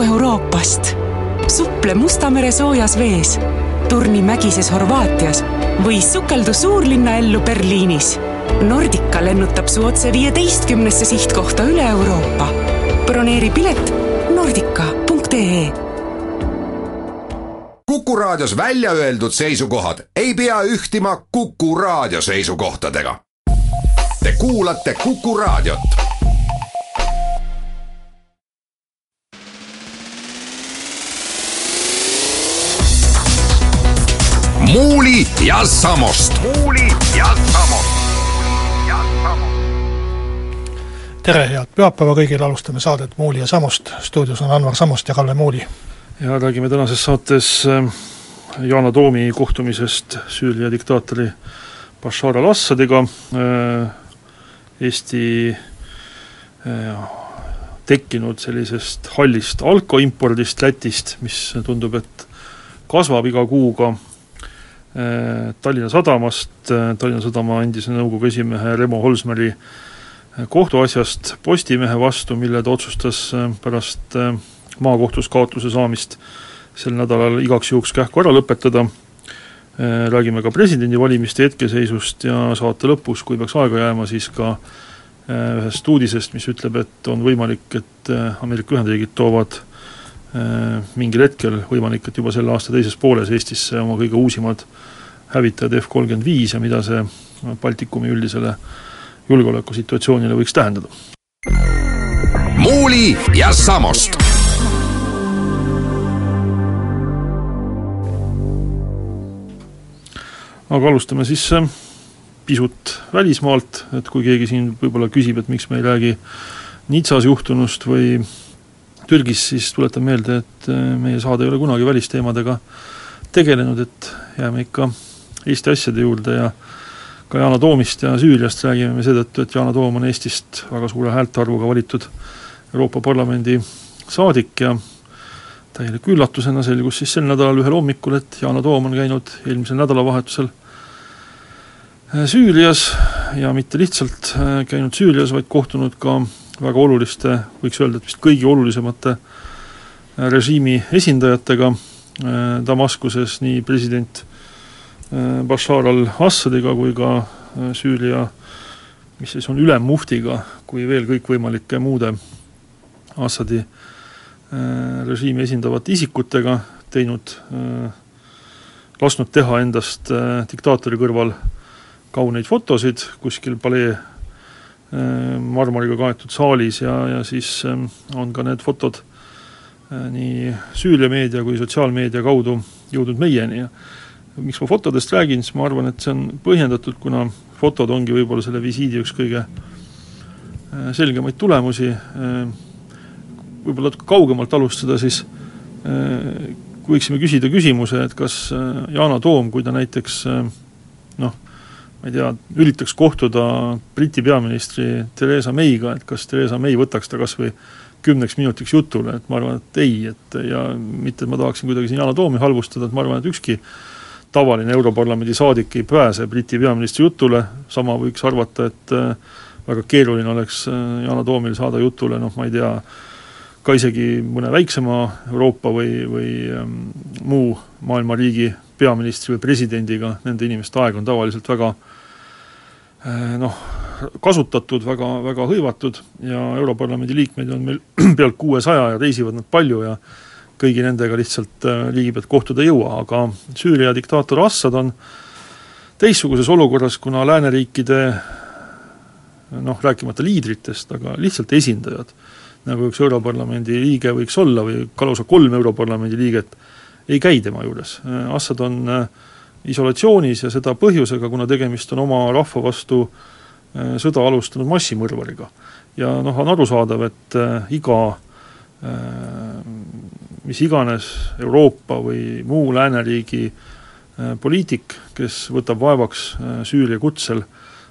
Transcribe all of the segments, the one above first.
kogu Euroopast. suple Musta mere soojas vees, turni mägises Horvaatias või sukeldu suurlinna ellu Berliinis. Nordica lennutab su otse viieteistkümnesse sihtkohta üle Euroopa. broneeri pilet nordica.ee Kuku Raadios välja öeldud seisukohad ei pea ühtima Kuku Raadio seisukohtadega. Te kuulate Kuku Raadiot. Muuli ja Samost. muuli ja Samost. tere, head pühapäeva kõigile, alustame saadet Muuli ja Samost, stuudios on Anvar Samost ja Kalle Muuli. ja räägime tänases saates äh, Yana Toomi kohtumisest Süüria diktaatori Bashar al-Assadiga, äh, Eesti äh, tekkinud sellisest hallist alkoimpordist Lätist, mis tundub, et kasvab iga kuuga, Tallinna Sadamast, Tallinna Sadama endise nõukogu esimehe Remo Holsmeri kohtuasjast Postimehe vastu, mille ta otsustas pärast maakohtus kaotuse saamist sel nädalal igaks juhuks kähku ära lõpetada, räägime ka presidendivalimiste hetkeseisust ja saate lõpus, kui peaks aega jääma, siis ka ühest uudisest, mis ütleb, et on võimalik, et Ameerika Ühendriigid toovad mingil hetkel, võimalik, et juba selle aasta teises pooles Eestisse oma kõige uusimad hävitajad F kolmkümmend viis ja mida see Baltikumi üldisele julgeolekusituatsioonile võiks tähendada. muuli ja Samost aga alustame siis äh, pisut välismaalt, et kui keegi siin võib-olla küsib, et miks me ei räägi Nitsas juhtunust või Türgis, siis tuletan meelde, et äh, meie saade ei ole kunagi välisteemadega tegelenud, et jääme ikka Eesti asjade juurde ja ka Yana Toomist ja Süüriast räägime me seetõttu, et Yana Toom on Eestist väga suure häältearvuga valitud Euroopa Parlamendi saadik ja täieliku üllatusena selgus siis sel nädalal ühel hommikul, et Yana Toom on käinud eelmisel nädalavahetusel Äh, Süürias ja mitte lihtsalt äh, käinud Süürias, vaid kohtunud ka väga oluliste, võiks öelda, et vist kõige olulisemate äh, režiimi esindajatega Damaskuses, nii president Bashar al-Assadiga kui ka Süüria mis siis on ülemmuftiga, kui veel kõikvõimalike muude Assadi režiimi esindavate isikutega, teinud, lasknud teha endast diktaatori kõrval äh, kauneid fotosid kuskil palee äh, marmoriga kaetud saalis ja, ja siis ähm, on ka need fotod äh, nii Süüria meedia kui sotsiaalmeedia kaudu jõudnud meieni ja miks ma fotodest räägin, siis ma arvan, et see on põhjendatud, kuna fotod ongi võib-olla selle visiidi üks kõige äh, selgemaid tulemusi, võib-olla natuke kaugemalt alustada, siis võiksime küsida küsimuse, et kas Yana Toom, kui ta näiteks noh, ma ei tea, üritaks kohtuda Briti peaministri Theresa Mayga, et kas Theresa May võtaks ta kas või kümneks minutiks jutule, et ma arvan, et ei, et ja mitte, et ma tahaksin kuidagi siin Yana Toomi halvustada, et ma arvan, et ükski tavaline Europarlamendi saadik ei pääse Briti peaministri jutule, sama võiks arvata, et äh, väga keeruline oleks äh, Yana Toomil saada jutule, noh ma ei tea, ka isegi mõne väiksema Euroopa või, või ähm, muu maailma riigi peaministri või presidendiga, nende inimeste aeg on tavaliselt väga äh, noh, kasutatud, väga, väga hõivatud ja Europarlamendi liikmeid on meil pealt kuuesaja ja reisivad nad palju ja kõigi nendega lihtsalt äh, riigi pealt kohtuda ei jõua, aga Süüria diktaator Assad on teistsuguses olukorras, kuna lääneriikide noh, rääkimata liidritest, aga lihtsalt esindajad, nagu üks Europarlamendi liige võiks olla või lausa kolm Europarlamendi liiget, ei käi tema juures, Assad on äh, isolatsioonis ja seda põhjusega, kuna tegemist on oma rahva vastu äh, sõda alustanud massimõrvariga. ja noh, on arusaadav, et äh, iga mis iganes Euroopa või muu lääneriigi poliitik, kes võtab vaevaks Süüria kutsel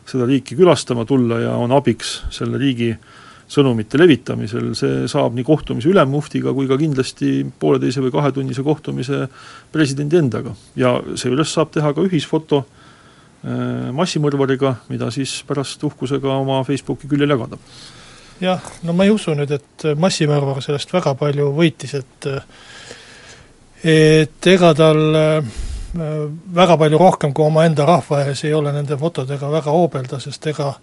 seda riiki külastama tulla ja on abiks selle riigi äh, sõnumite levitamisel, see saab nii kohtumise ülemmuftiga kui ka kindlasti pooleteise või kahetunnise kohtumise presidendi endaga. ja seejuures saab teha ka ühisfoto äh, massimõrvariga, mida siis pärast uhkusega oma Facebooki küljel jagada. jah, no ma ei usu nüüd, et massimõrvar sellest väga palju võitis, et et ega tal väga palju rohkem kui omaenda rahva ees ei ole nende fotodega väga hoobelda, sest ega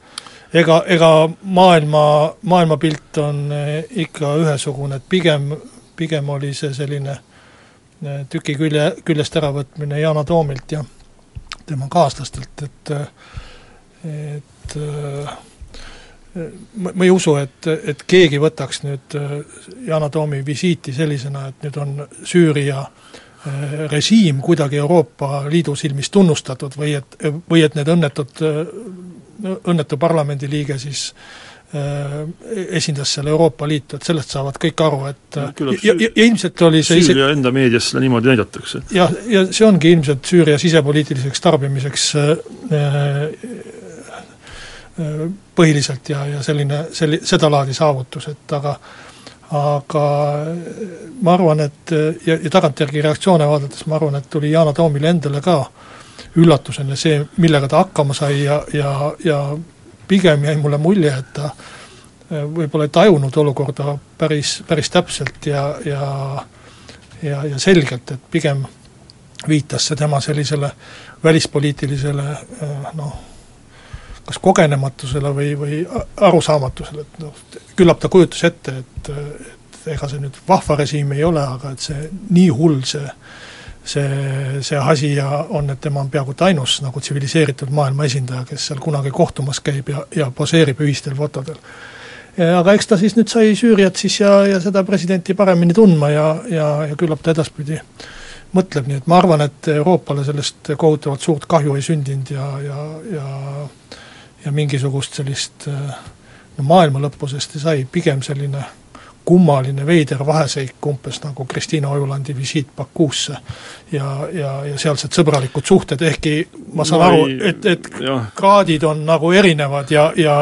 ega, ega maailma, maailmapilt on ikka ühesugune, et pigem, pigem oli see selline tüki külje, küljest äravõtmine Yana Toomilt ja tema kaaslastelt, et et ma, ma ei usu, et, et keegi võtaks nüüd Yana Toomi visiiti sellisena, et nüüd on Süüria režiim kuidagi Euroopa Liidu silmis tunnustatud või et, või et need õnnetud, õnnetu parlamendiliige siis esindas seal Euroopa Liitu, et sellest saavad kõik aru, et ja, ja, ja, ja ilmselt oli see Süüria ise... enda meedias seda niimoodi näidatakse. jah, ja see ongi ilmselt Süüria sisepoliitiliseks tarbimiseks äh, põhiliselt ja, ja selline, selli-, sedalaadi saavutus, et aga aga ma arvan, et ja, ja tagantjärgi reaktsioone vaadates ma arvan, et tuli Yana Toomile endale ka üllatusena see, millega ta hakkama sai ja, ja, ja pigem jäi mulle mulje, et ta võib-olla ei tajunud olukorda päris, päris täpselt ja, ja ja, ja selgelt, et pigem viitas see tema sellisele välispoliitilisele noh, kas kogenematusele või, või arusaamatusele, et noh, küllap ta kujutas ette, et, et ega see nüüd vahva režiim ei ole, aga et see nii hull see see, see asi ja on, et tema on peaaegu et ainus nagu tsiviliseeritud maailma esindaja, kes seal kunagi kohtumas käib ja, ja poseerib ühistel fotodel. aga eks ta siis nüüd sai Süüriat siis ja, ja seda presidenti paremini tundma ja, ja, ja küllap ta edaspidi mõtleb, nii et ma arvan, et Euroopale sellest kohutavalt suurt kahju ei sündinud ja, ja, ja ja mingisugust sellist no maailma lõppu, sest see sai pigem selline kummaline, veider vaheseik, umbes nagu Kristiina Ojulandi visiit Bakuusse ja, ja, ja sealsed sõbralikud suhted, ehkki ma saan ma aru, et, et jah. kraadid on nagu erinevad ja, ja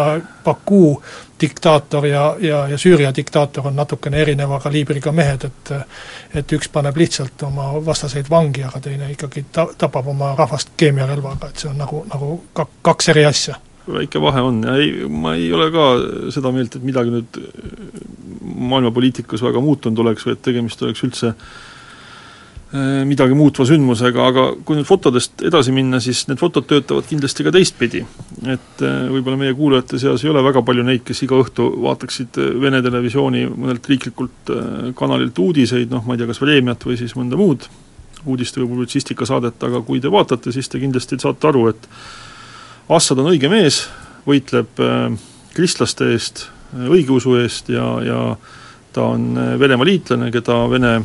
Baku diktaator ja, ja, ja Süüria diktaator on natukene erineva kaliibriga mehed, et et üks paneb lihtsalt oma vastaseid vangi, aga teine ikkagi ta-, tapab oma rahvast keemiarelvaga, et see on nagu, nagu kak-, kaks eri asja väike vahe on ja ei, ma ei ole ka seda meelt, et midagi nüüd maailmapoliitikas väga muutunud oleks või et tegemist oleks üldse eh, midagi muutva sündmusega, aga kui nüüd fotodest edasi minna, siis need fotod töötavad kindlasti ka teistpidi. et eh, võib-olla meie kuulajate seas ei ole väga palju neid, kes iga õhtu vaataksid Vene televisiooni mõnelt riiklikult kanalilt uudiseid, noh ma ei tea, kas Vremjat või siis mõnda muud uudiste või publitsistika saadet, aga kui te vaatate, siis te kindlasti saate aru, et Assad on õige mees, võitleb äh, kristlaste eest, äh, õigeusu eest ja, ja ta on äh, Venemaa liitlane, keda Vene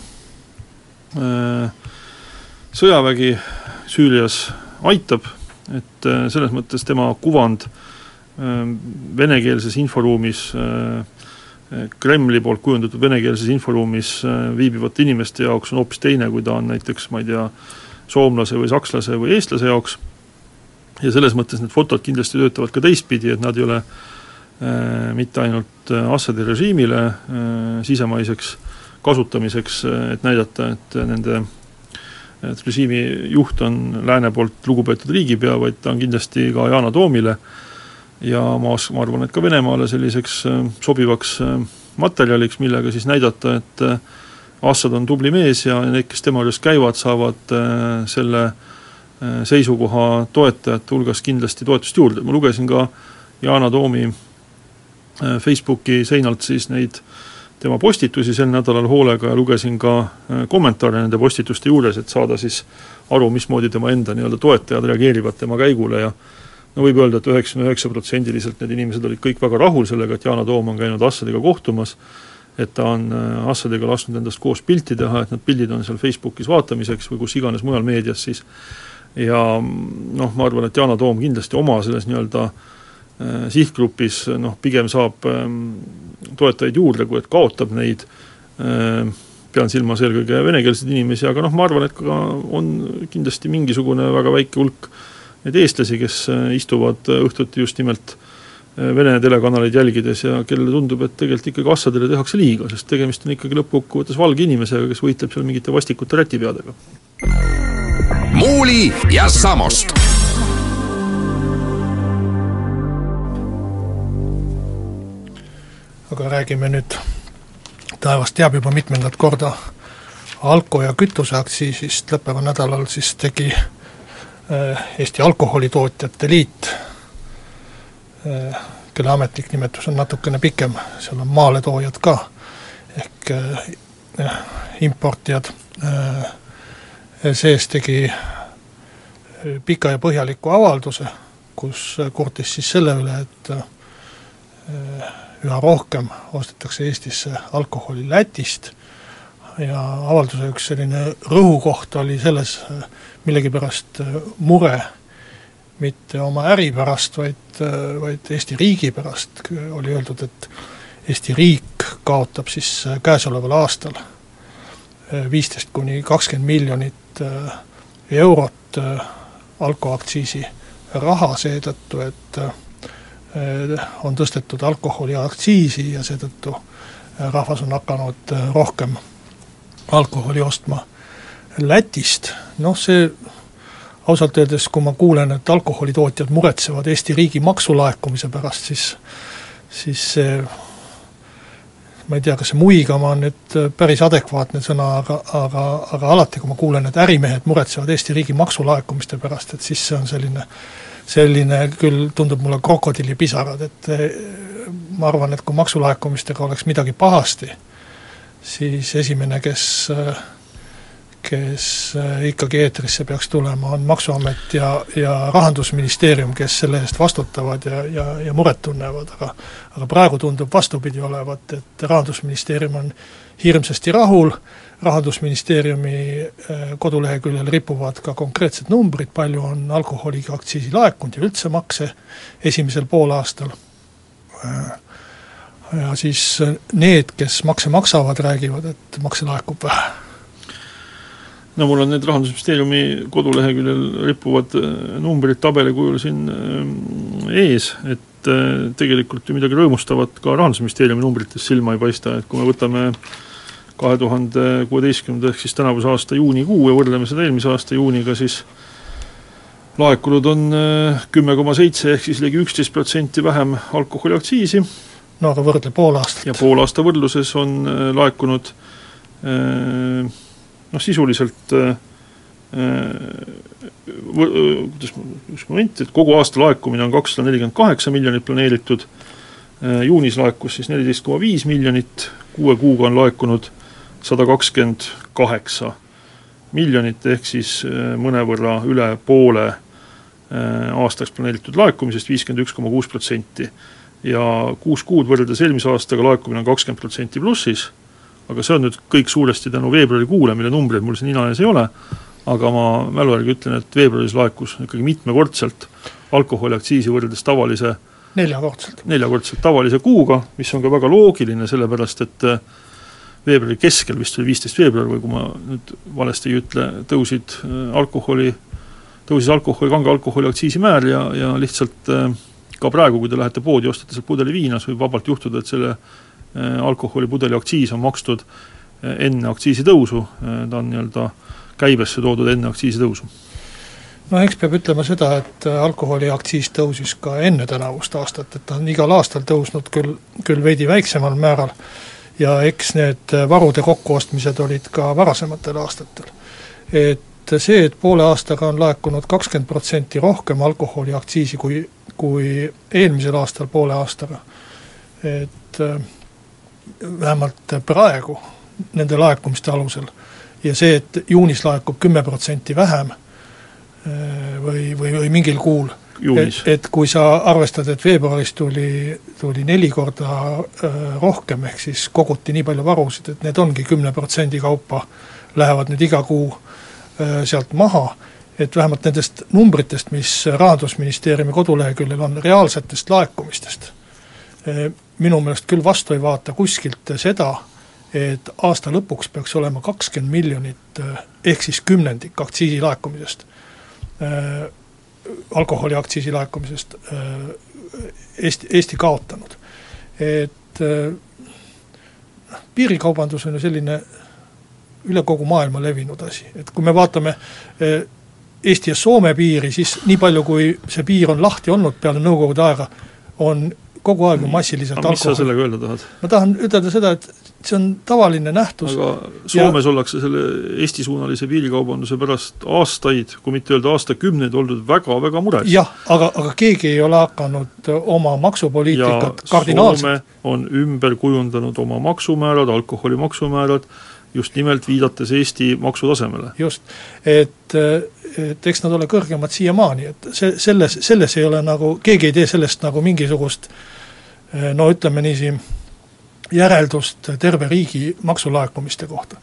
sõjavägi Süürias aitab, et selles mõttes tema kuvand venekeelses inforuumis, Kremli poolt kujundatud venekeelses inforuumis viibivate inimeste jaoks on hoopis teine, kui ta on näiteks, ma ei tea, soomlase või sakslase või eestlase jaoks ja selles mõttes need fotod kindlasti töötavad ka teistpidi, et nad ei ole äh, mitte ainult äh, Assadi režiimile äh, sisemaiseks kasutamiseks, äh, et näidata, et nende et režiimi juht on lääne poolt lugupeetud riigipea, vaid ta on kindlasti ka Yana Toomile. Ja ma ma arvan, et ka Venemaale selliseks äh, sobivaks äh, materjaliks, millega siis näidata, et Assad on tubli mees ja need, kes tema juures käivad, saavad selle äh, Äh, seisukoha toetajate hulgas kindlasti toetust juurde, ma lugesin ka Yana Toomi äh, Facebooki seinalt siis neid tema postitusi sel nädalal hoolega ja lugesin ka äh, kommentaare nende postituste juures, et saada siis aru, mismoodi tema enda nii-öelda toetajad reageerivad tema käigule. Ja no võib öelda et, et üheksakümne üheksa protsendiliselt need inimesed olid kõik väga rahul sellega, et Yana Toom on käinud Assadiga kohtumas, et ta on Assadiga lasknud endast koos pilti teha, et need pildid on seal Facebookis vaatamiseks või kus iganes mujal meedias siis ja noh, ma arvan, et Yana Toom kindlasti oma selles nii-öelda äh, sihtgrupis noh, pigem saab ähm, toetajaid juurde, kui et kaotab neid. Äh,, pean silmas eelkõige venekeelseid inimesi, aga noh, ma arvan, et ka on kindlasti mingisugune väga väike hulk neid eestlasi, kes äh, istuvad õhtuti just nimelt Vene telekanaleid jälgides ja kellele tundub, et tegelikult ikkagi Assadile tehakse liiga, sest tegemist on ikkagi lõppkokkuvõttes valge inimesega, kes võitleb seal mingite vastikute rätipeadega Muuli ja Samost. aga räägime nüüd taevast. Teab juba mitmendat korda alko- ja kütuseaktsiisist, lõppeval nädalal siis tegi äh, Eesti Alkoholitootjate Liit, äh, kelle ametlik nimetus on natukene pikem, seal on maaletoojad ka, ehk äh, importijad, sees tegi pika ja põhjaliku avalduse, kus kurtis siis selle üle, et üha rohkem ostetakse Eestisse alkoholi Lätist. Ja avalduse üks selline rõhukoht oli selles millegipärast mure mitte oma äri pärast, vaid, vaid Eesti riigi pärast, oli öeldud, et Eesti riik kaotab siis käesoleval aastal viisteist kuni kakskümmend miljonit eurot alkoaktsiisi raha seetõttu, et Äh, on tõstetud alkoholiaktsiisi ja seetõttu äh, rahvas on hakanud äh, rohkem alkoholi ostma Lätist, noh see ausalt öeldes, kui ma kuulen, et alkoholitootjad muretsevad Eesti riigi maksulaekumise pärast, siis siis see ma ei tea, kas see muigama on nüüd päris adekvaatne sõna, aga, aga, aga alati, kui ma kuulen, et ärimehed muretsevad Eesti riigi maksulaekumiste pärast, et siis see on selline äh, selline küll tundub mulle krokodillipisarad, et eh, ma arvan, et kui maksulaekumistega oleks midagi pahasti, siis esimene, kes kes eh, ikkagi eetrisse peaks tulema, on Maksuamet ja, ja Rahandusministeerium, kes selle eest vastutavad ja, ja, ja muret tunnevad, aga aga praegu tundub vastupidi olevat, et Rahandusministeerium on hirmsasti rahul, rahandusministeeriumi äh, koduleheküljel ripuvad ka konkreetsed numbrid, palju on alkoholiga aktsiisi laekunud ja üldse makse esimesel poolaastal. Äh, ja siis need, kes makse maksavad, räägivad, et makse laekub vähe no mul on need Rahandusministeeriumi koduleheküljel rippuvad äh, numbrid tabeli kujul siin ees, et tegelikult ju midagi rõõmustavat ka Rahandusministeeriumi numbrites silma ei paista, et kui me võtame kahe tuhande kuueteistkümnenda ehk siis tänavuse aasta juunikuu ja võrdleme seda eelmise aasta juuniga, siis laekunud on äh, kümme koma seitse ehk siis ligi üksteist protsenti vähem alkoholiaktsiisi. no aga võrdle pool aastat. ja poole aasta võrdluses on äh, laekunud äh, noh, sisuliselt kuidas, üks moment, et kogu aasta laekumine on kakssada nelikümmend kaheksa miljonit planeeritud, juunis laekus siis neliteist koma viis miljonit, kuue kuuga on laekunud sada kakskümmend kaheksa miljonit, ehk siis äh, mõnevõrra üle poole äh, aastaks planeeritud laekumisest, viiskümmend üks koma kuus protsenti. ja kuus kuud võrreldes eelmise aastaga laekumine on kakskümmend protsenti plussis, aga see on nüüd kõik suuresti tänu veebruarikuule, mille numbreid mul siin nina ees ei ole, aga ma mälu järgi ütlen, et veebruaris laekus ikkagi mitmekordselt alkoholiaktsiisi võrreldes tavalise neljakordselt. neljakordselt tavalise kuuga, mis on ka väga loogiline, sellepärast et äh, veebruari keskel, vist oli viisteist veebruar või kui ma nüüd valesti ei ütle, tõusid äh, alkoholi, tõusis alkoholi, kange alkoholi aktsiisimäär ja, ja lihtsalt äh, ka praegu, kui te lähete poodi, ostate sealt pudeli viina, siis võib vabalt juhtuda, et selle alkoholipudeli aktsiis on makstud enne aktsiisitõusu, ta on nii-öelda käibesse toodud enne aktsiisitõusu no eks peab ütlema seda, et alkoholiaktsiis tõusis ka enne tänavust aastat, et ta on igal aastal tõusnud küll, küll veidi väiksemal määral. Ja eks need varude kokkuostmised olid ka varasematel aastatel. et see, et poole aastaga on laekunud kakskümmend protsenti rohkem alkoholiaktsiisi kui, kui eelmisel aastal poole aastaga, et äh, vähemalt praegu nende laekumiste alusel ja see, et juunis laekub kümme protsenti vähem äh, või, või, või mingil kuul juunis. et kui sa arvestad, et veebruaris tuli, tuli neli korda äh, rohkem, ehk siis koguti nii palju varusid, et need ongi kümne protsendi kaupa, lähevad nüüd iga kuu äh, sealt maha, et vähemalt nendest numbritest, mis Rahandusministeeriumi koduleheküljel on, reaalsetest laekumistest, minu meelest küll vastu ei vaata kuskilt seda, et aasta lõpuks peaks olema kakskümmend miljonit ehk siis kümnendik aktsiisi laekumisest alkoholiaktsiisi laekumisest äh, Eesti, Eesti kaotanud. et äh, piirikaubandus on ju selline üle kogu maailma levinud asi, et kui me vaatame äh, Eesti ja Soome piiri, siis nii palju, kui see piir on lahti olnud peale Nõukogude aega, on kogu aeg ju massiliselt aga mis sa alkoholi. sellega öelda tahad? ma tahan ütelda seda, et see on tavaline nähtus aga Soomes ja... ollakse selle Eesti-suunalise piirikaubanduse pärast aastaid, kui mitte öelda aastakümneid, oldud väga-väga mures. jah, aga, aga keegi ei ole hakanud oma maksupoliitikat kardinaalselt on ümber kujundanud oma maksumäärad, alkoholi maksumäärad, just nimelt viidates Eesti maksutasemele. just, et, et eks nad ole kõrgemad siiamaani, et see, selles, selles ei ole nagu, keegi ei tee sellest nagu mingisugust no ütleme niiviisi, järeldust terve riigi maksulaekumiste kohta.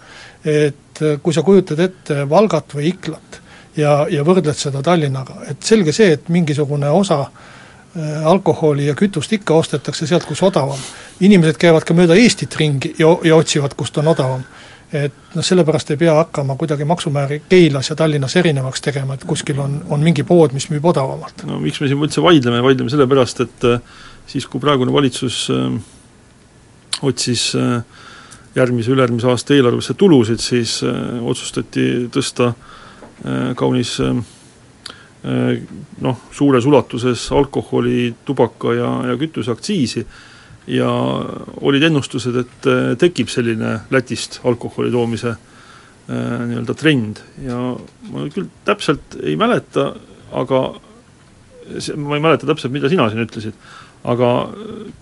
et kui sa kujutad ette Valgat või Iklat ja, ja võrdled seda Tallinnaga, et selge see, et mingisugune osa äh, alkoholi ja kütust ikka ostetakse sealt, kus odavam. inimesed käivad ka mööda Eestit ringi ja, ja otsivad, kust on odavam. et noh, sellepärast ei pea hakkama kuidagi maksumääri Keilas ja Tallinnas erinevaks tegema, et kuskil on, on mingi pood, mis müüb odavamalt. no miks me siin üldse vaidleme, vaidleme sellepärast, et äh, siis, kui praegune valitsus äh, otsis äh, järgmise, ülejärgmise aasta eelarvesse tulusid, siis äh, otsustati tõsta kaunis noh, suures ulatuses alkoholi, tubaka ja, ja kütuseaktsiisi. Ja olid ennustused, et tekib selline Lätist alkoholi toomise nii-öelda trend. Ja ma küll täpselt ei mäleta, aga see, ma ei mäleta täpselt, mida sina siin ütlesid, aga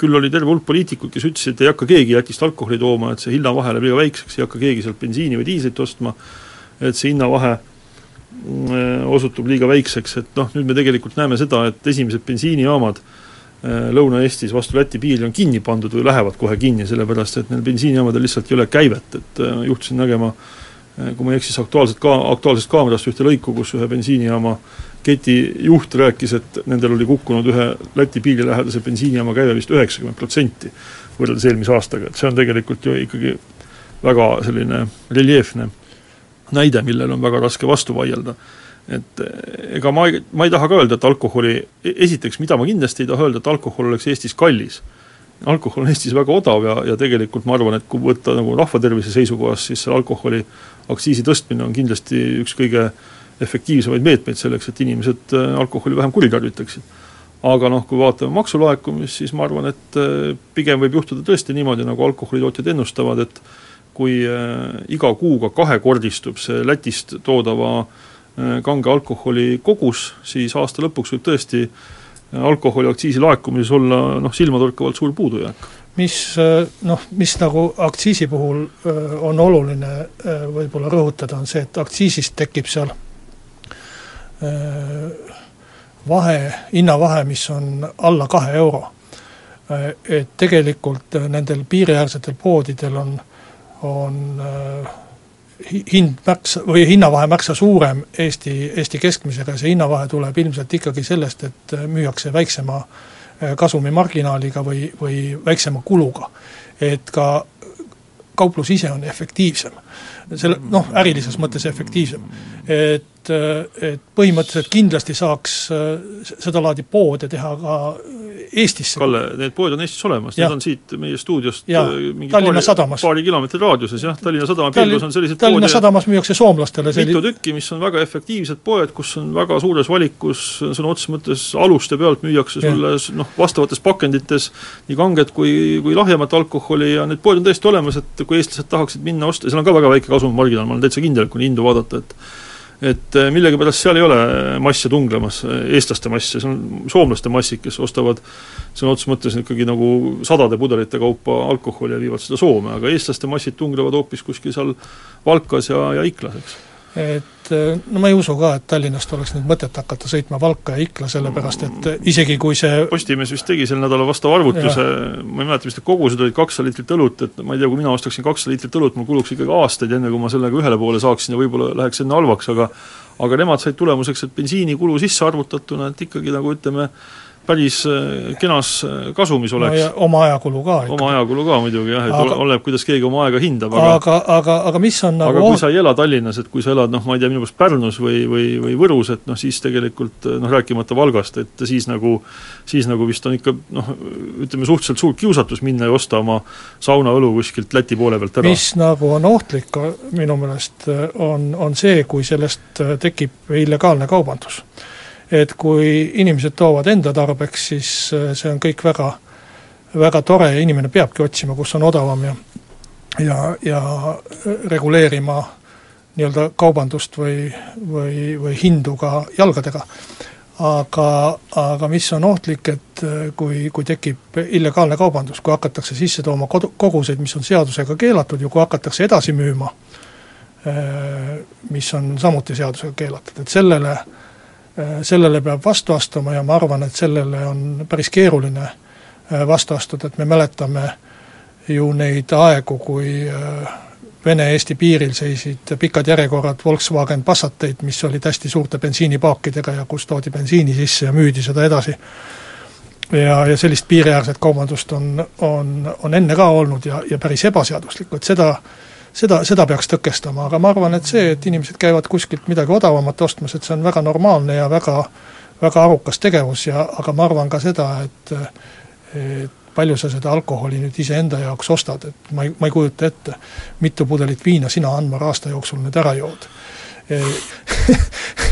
küll oli terve hulk poliitikuid, kes ütlesid, et ei hakka keegi Lätist alkoholi tooma, et see hinnavahe läheb liiga väikseks, ei hakka keegi sealt bensiini või diislit ostma, et see hinnavahe mm, osutub liiga väikseks, et noh, nüüd me tegelikult näeme seda, et esimesed bensiinijaamad äh, Lõuna-Eestis vastu Läti piiri on kinni pandud või lähevad kohe kinni, sellepärast et neil bensiinijaamadel lihtsalt ei ole käivet, et äh, juhtusin nägema kui ma ei eksi, siis Aktuaalset ka-, Aktuaalsest kaamerast ühte lõiku, kus ühe bensiinijaama keti juht rääkis, et nendel oli kukkunud ühe Läti piirilähedase bensiinijaama käive vist üheksakümmend protsenti võrreldes eelmise aastaga, et see on tegelikult ju ikkagi väga selline reljeefne näide, millele on väga raske vastu vaielda. et ega ma ei, ma ei taha ka öelda, et alkoholi, e-, esiteks, mida ma kindlasti ei taha öelda, et alkohol oleks Eestis kallis. alkohol on Eestis väga odav ja, ja tegelikult ma arvan, et kui võtta nagu rahvatervise seisukohast, siis see alkoholi aktsiisi tõstmine on kindlasti üks kõige äh, efektiivsemaid meetmeid selleks, et inimesed äh, alkoholi vähem kuritarvitaksid. aga noh, kui vaatame maksulaekumist, siis ma arvan, et äh, pigem võib juhtuda tõesti niimoodi, nagu alkoholitootjad ennustavad, et kui äh, iga kuuga kahekordistub see Lätist toodava kange alkoholi kogus, siis aasta lõpuks võib tõesti alkoholiaktsiisi laekumises olla noh, silmatorkavalt suur puudujääk mis noh, mis nagu aktsiisi puhul on oluline võib-olla rõhutada, on see, et aktsiisist tekib seal vahe, hinnavahe, mis on alla kahe euro. Äh, et tegelikult äh, nendel piiriäärsetel poodidel on, on hind märksa, või hinnavahe märksa suurem Eesti, Eesti keskmisega ja see hinnavahe tuleb ilmselt ikkagi sellest, et müüakse väiksema kasumimarginaaliga või, või väiksema kuluga. et ka kauplus ise on efektiivsem. selle noh, ärilises mõttes efektiivsem. et et, et põhimõtteliselt kindlasti saaks äh, sedalaadi poode teha ka Eestisse. Kalle, need poed on Eestis olemas, need on siit meie stuudiost ja, äh, mingi Tallinna paari, sadamas. paari kilomeetri raadiuses jah, Tallinna sadama piirkonnas on sellised Tallinna sadamas müüakse soomlastele selli... mitu tükki, mis on väga efektiivsed poed, kus on väga suures valikus sõna otseses mõttes aluste pealt müüakse sulle noh, vastavates pakendites nii kanget kui, kui lahjemat alkoholi ja need poed on täiesti olemas, et kui eestlased tahaksid minna osta, seal on ka väga väike kasumimarginaal, ma olen täitsa kindel, kui hindu vaadata, et et äh, millegipärast seal ei ole masse tunglemas, äh, eestlaste masse, see on soomlaste massid, kes ostavad sõna otseses mõttes ikkagi nagu sadade pudelite kaupa alkoholi ja viivad seda Soome, aga eestlaste massid tunglevad hoopis kuskil seal Valkas ja, ja Iklas, eks et eh, no ma ei usu ka, et Tallinnast oleks nüüd mõtet hakata sõitma Valka ja Ikla, sellepärast et isegi kui see Postimees vist tegi sel nädalal vastava arvutuse, ma ei mäleta, mis need kogused olid, kakssada liitrit õlut, et ma ei tea, kui mina ostaksin kakssada liitrit õlut, mul kuluks ikkagi aastaid, enne kui ma sellega ühele poole saaksin ja võib-olla läheks enne halvaks, aga aga nemad said tulemuseks, et bensiinikulu sisse arvutatuna, et ikkagi nagu ütleme, päris äh, kenas äh, kasumis oleks no. oma ajakulu ka oma ajakulu ka muidugi jah, et aga, oleneb, kuidas keegi oma aega hindab, aga aga, aga, aga mis on nagu aga kui sa ei ela Tallinnas, et kui sa elad noh, ma ei tea, minu meelest Pärnus või, või, või Võrus, et noh, siis tegelikult noh, rääkimata Valgast, et siis nagu siis nagu vist on ikka noh, ütleme suhteliselt suur kiusatus minna ja osta oma saunaõlu kuskilt Läti poole pealt ära. mis nagu on ohtlik minu meelest, on, on see, kui sellest tekib illegaalne kaubandus et kui inimesed toovad enda tarbeks, siis äh, see on kõik väga väga tore ja inimene peabki otsima, kus on odavam ja ja, ja reguleerima nii-öelda kaubandust või, või, või hindu ka jalgadega. aga, aga mis on ohtlik, et kui, kui tekib illegaalne kaubandus, kui hakatakse sisse tooma kodu, koguseid, mis on seadusega keelatud ja kui hakatakse edasi müüma, mis on samuti seadusega keelatud, et sellele, sellele peab vastu astuma ja ma arvan, et sellele on päris keeruline vastu astuda, et me mäletame ju neid aegu, kui Vene-Eesti piiril seisid pikad järjekorrad Volkswagen Passateid, mis olid hästi suurte bensiinipaakidega ja kus toodi bensiini sisse ja müüdi seda edasi. ja, ja sellist piiriäärset kaubandust on, on, on enne ka olnud ja, ja päris ebaseaduslikku, et seda seda, seda peaks tõkestama, aga ma arvan, et see, et inimesed käivad kuskilt midagi odavamat ostmas, et see on väga normaalne ja väga väga arukas tegevus ja aga ma arvan ka seda, et et palju sa seda alkoholi nüüd iseenda jaoks ostad, et ma ei, ma ei kujuta ette, mitu pudelit viina sina, Anmar, aasta jooksul nüüd ära jood.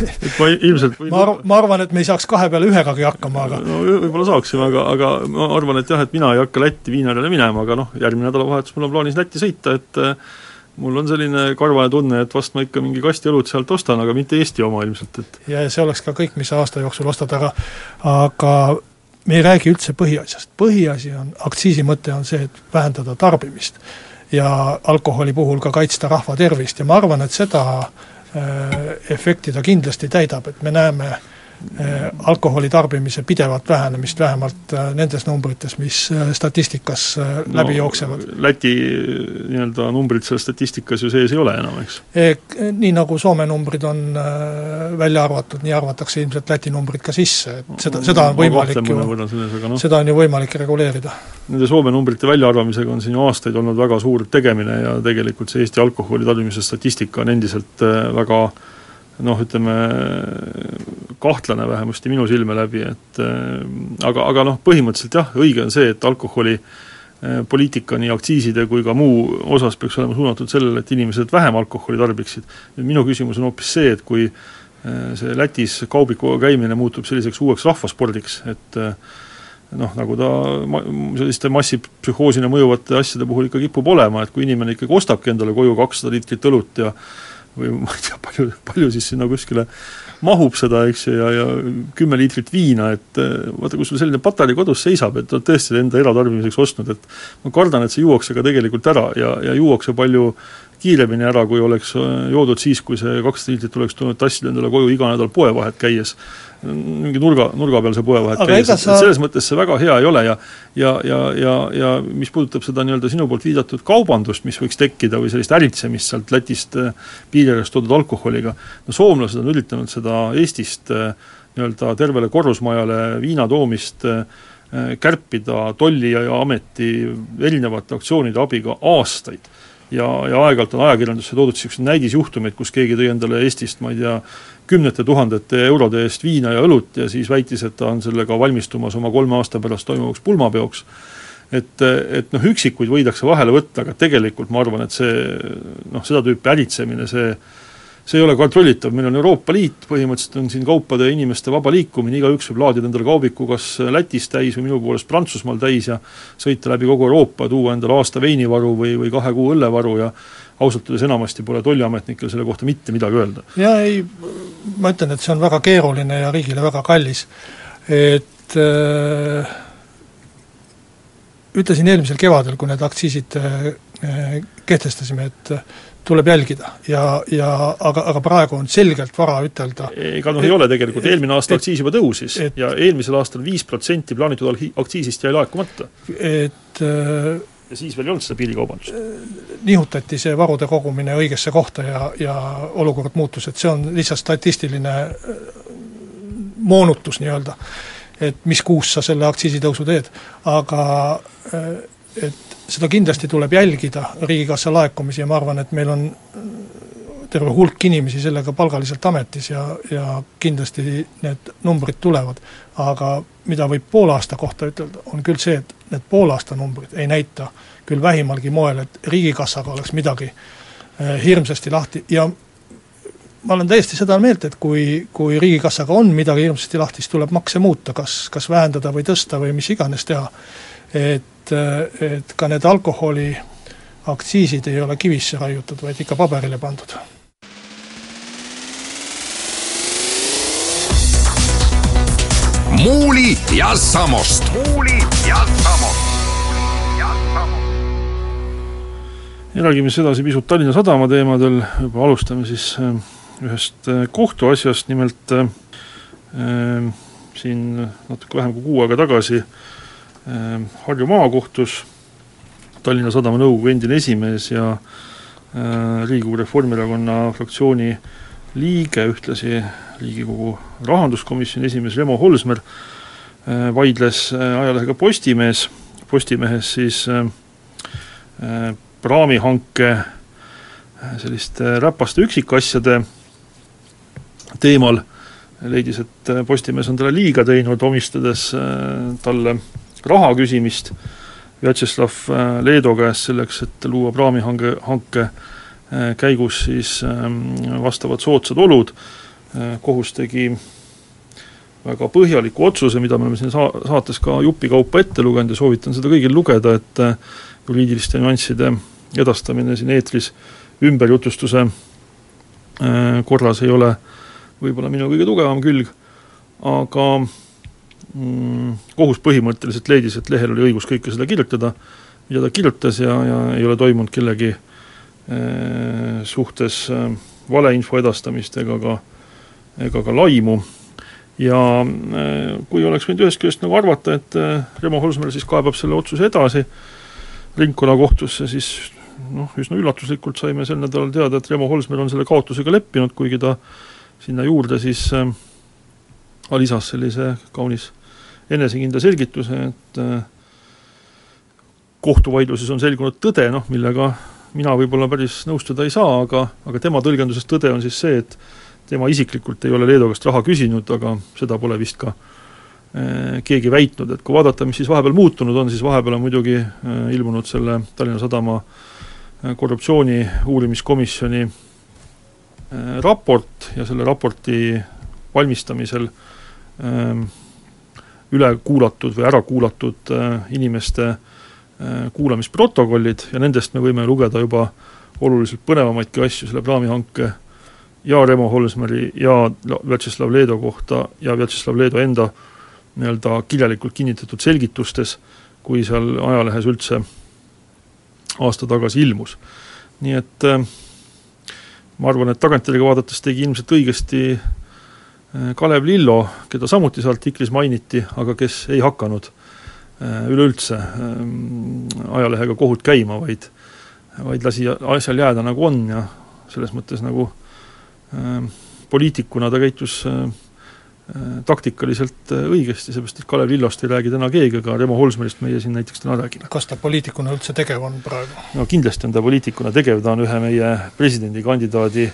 Et ma ilmselt võin ma arv-, ma arvan, et me ei saaks kahe peale ühegagi hakkama, aga no võib-olla saaksime, aga, aga ma arvan, et jah, et mina ei hakka Lätti viinadele minema, aga noh, järgmine nädalavahetus mul on plaanis Lätti sõita, et mul on selline karvane tunne, et vast ma ikka mingi kasti õlut sealt ostan, aga mitte Eesti oma ilmselt, et ja see oleks ka kõik, mis sa aasta jooksul ostad, aga aga me ei räägi üldse põhiasjast, põhiasi on, aktsiisi mõte on see, et vähendada tarbimist. ja alkoholi puhul ka kaitsta rahva tervist ja ma arvan, et seda äh, efekti ta kindlasti täidab, et me näeme Äh, alkoholi tarbimise pidevat vähenemist, vähemalt äh, nendes numbrites, mis äh, statistikas läbi no, jooksevad. Läti nii-öelda numbrid seal statistikas ju sees ei ole enam, eks? Nii nagu Soome numbrid on välja arvatud, nii arvatakse ilmselt Läti numbrid ka sisse, et seda, seda on võimalik ju, no. seda on ju võimalik reguleerida. Nende Soome numbrite väljaarvamisega on siin ju aastaid olnud väga suur tegemine ja tegelikult see Eesti alkoholi tarbimise statistika on endiselt väga äh, noh, ütleme kahtlane vähemasti minu silme läbi, et äh, aga, aga noh, põhimõtteliselt jah, õige on see, et alkoholi äh, poliitika nii aktsiiside kui ka muu osas peaks olema suunatud sellele, et inimesed vähem alkoholi tarbiksid. minu küsimus on hoopis see, et kui äh, see Lätis kaubikuga käimine muutub selliseks uueks rahvaspordiks, et noh, nagu ta ma-, selliste massipsühhoosina mõjuvate asjade puhul ikka kipub olema, et kui inimene ikkagi ostabki endale koju kakssada liitrit õlut ja või ma ei tea, palju, palju siis sinna kuskile mahub seda, eks ju, ja, ja kümme liitrit viina, et eh, vaata, kui sul selline patarei kodus seisab, et oled tõesti enda eratarbimiseks ostnud, et ma kardan, et see juuakse ka tegelikult ära ja, ja juuakse palju kiiremini ära, kui oleks äh, joodud siis, kui see kakssada liitrit oleks tulnud tassida endale koju iga nädal poevahet käies. Mingi nurga, nurga peal see poevahet Aga käies, et sa... selles mõttes see väga hea ei ole ja ja, ja, ja, ja mis puudutab seda nii-öelda sinu poolt viidatud kaubandust, mis võiks tekkida, või sellist äritsemist sealt Lätist äh, piiri äärest toodud alkoholiga, no soomlased on üritanud seda Eestist äh, nii-öelda tervele korrusmajale viina toomist kärpida tolli ja ameti erinevate aktsioonide abiga aastaid ja, ja aeg-ajalt on ajakirjandusse toodud niisuguseid näidisjuhtumeid, kus keegi tõi endale Eestist, ma ei tea, kümnete tuhandete eurode eest viina ja õlut ja siis väitis, et ta on sellega valmistumas oma kolme aasta pärast toimuvaks pulmapeoks. et, et noh, üksikuid võidakse vahele võtta, aga tegelikult ma arvan, et see noh, seda tüüpi äritsemine, see see ei ole kontrollitav, meil on Euroopa Liit, põhimõtteliselt on siin kaupade ja inimeste vaba liikumine, igaüks võib laadida endale kaubiku kas Lätis täis või minu poolest Prantsusmaal täis ja sõita läbi kogu Euroopa, tuua endale aasta veinivaru või, või kahe kuu õllevaru ja ausalt öeldes enamasti pole tolliametnikel selle kohta mitte midagi öelda. jaa, ei, ma ütlen, et see on väga keeruline ja riigile väga kallis. et äh, ütlesin eelmisel kevadel, kui need aktsiisid äh, kehtestasime, et tuleb jälgida ja, ja aga, aga praegu on selgelt vara ütelda ega noh, ei ole tegelikult, eelmine aasta aktsiis juba tõusis et, ja eelmisel aastal viis protsenti plaanitud aktsiisist jäi laekumata. et äh, ja siis veel ei olnud seda piirikaubandust? Äh, nihutati see varude kogumine õigesse kohta ja, ja olukord muutus, et see on lihtsalt statistiline äh, moonutus nii-öelda, et mis kuus sa selle aktsiisitõusu teed, aga et seda kindlasti tuleb jälgida, Riigikassa laekumisi, ja ma arvan, et meil on terve hulk inimesi sellega palgaliselt ametis ja, ja kindlasti need numbrid tulevad. aga mida võib poole aasta kohta ütelda, on küll see, et need poolaasta numbrid ei näita küll vähimalgi moel, et Riigikassaga oleks midagi eh, hirmsasti lahti ja ma olen täiesti seda meelt, et kui, kui Riigikassaga on midagi hirmsasti lahti, siis tuleb makse muuta, kas, kas vähendada või tõsta või mis iganes teha. et et, et ka need alkoholiaktsiisid ei ole kivisse raiutud, vaid ikka paberile pandud. muuli ja Samost. muuli ja Samost. ja räägime siis edasi pisut Tallinna Sadama teemadel, juba alustame siis äh, ühest äh, kohtuasjast, nimelt äh, siin natuke vähem kui kuu aega tagasi äh, Harju maakohtus Tallinna Sadama nõukogu endine esimees ja äh, Riigikogu Reformierakonna fraktsiooni liige, ühtlasi Riigikogu rahanduskomisjoni esimees Remo Holsmer äh, vaidles ajalehega Postimees, Postimehes siis praamihanke selliste räpaste üksikasjade teemal, leidis, et Postimees on talle liiga teinud, omistades talle raha küsimist Vjatšeslav Leedo käest selleks, et luua praamihange, hanke käigus siis ähm, vastavad soodsad olud, kohus tegi väga põhjaliku otsuse, mida me oleme siin saa-, saates ka jupikaupa ette lugenud ja soovitan seda kõigil lugeda, et juriidiliste nüansside edastamine siin eetris ümberjutustuse äh, korras ei ole võib-olla minu kõige tugevam külg, aga kohus põhimõtteliselt leidis, et lehel oli õigus kõike seda kirjutada, mida ta kirjutas ja, ja ei ole toimunud kellegi äh, suhtes äh, valeinfo edastamist ega ka, ega ka laimu. ja kui oleks võinud ühest küljest nagu arvata, et Remo Holsmer siis kaebab selle otsuse edasi ringkonnakohtusse, siis noh, üsna üllatuslikult saime sel nädalal teada, et Remo Holsmer on selle kaotusega leppinud, kuigi ta sinna juurde siis äh, lisas sellise kaunis enesekindla selgituse, et äh, kohtuvaidluses on selgunud tõde, noh millega mina võib-olla päris nõustuda ei saa, aga, aga tema tõlgenduses tõde on siis see, et tema isiklikult ei ole Leedu käest raha küsinud, aga seda pole vist ka äh, keegi väitnud, et kui vaadata, mis siis vahepeal muutunud on, siis vahepeal on muidugi äh, ilmunud selle Tallinna Sadama korruptsiooni uurimiskomisjoni raport ja selle raporti valmistamisel ähm, üle kuulatud või ära kuulatud äh, inimeste äh, kuulamisprotokollid ja nendest me võime lugeda juba oluliselt põnevamaidki asju selle praamihanke ja Remo Holsmeri ja Vjatšeslav Leedo kohta ja Vjatšeslav Leedo enda nii-öelda kirjalikult kinnitatud selgitustes, kui seal ajalehes üldse aasta tagasi ilmus. nii et äh, ma arvan, et tagantjärgi vaadates tegi ilmselt õigesti Kalev Lillo, keda samuti seal artiklis mainiti, aga kes ei hakanud äh, üleüldse ajalehega kohut käima, vaid vaid lasi asjal jääda, nagu on ja selles mõttes nagu poliitikuna ta käitus Äh, taktikaliselt äh, õigesti, seepärast et Kalev Lillost ei räägi täna keegi, aga Remo Holsmerist meie siin näiteks täna räägime. kas ta poliitikuna üldse tegev on praegu? no kindlasti on ta poliitikuna tegev, ta on ühe meie presidendikandidaadi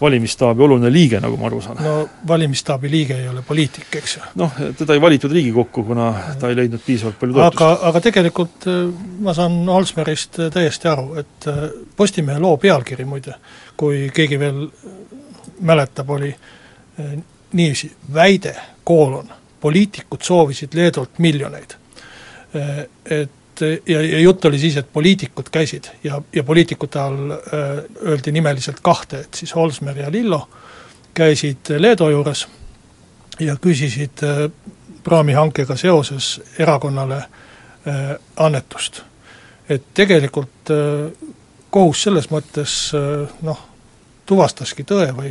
valimisstaabi oluline liige, nagu ma aru saan. no valimisstaabi liige ei ole poliitik, eks ju. noh, teda ei valitud Riigikokku, kuna ta ei leidnud piisavalt palju toetust. aga, aga tegelikult äh, ma saan Holsmerist täiesti aru, et Postimehe loo pealkiri muide, kui keegi veel mäletab, oli niiviisi, väide, koolon, poliitikud soovisid Leedult miljoneid. Et ja, ja jutt oli siis, et poliitikud käisid ja, ja poliitikute all öö, öeldi nimeliselt kahte, et siis Holsmer ja Lillo käisid Leedo juures ja küsisid öö, praamihankega seoses erakonnale öö, annetust. et tegelikult kohus selles mõttes noh, tuvastaski tõe või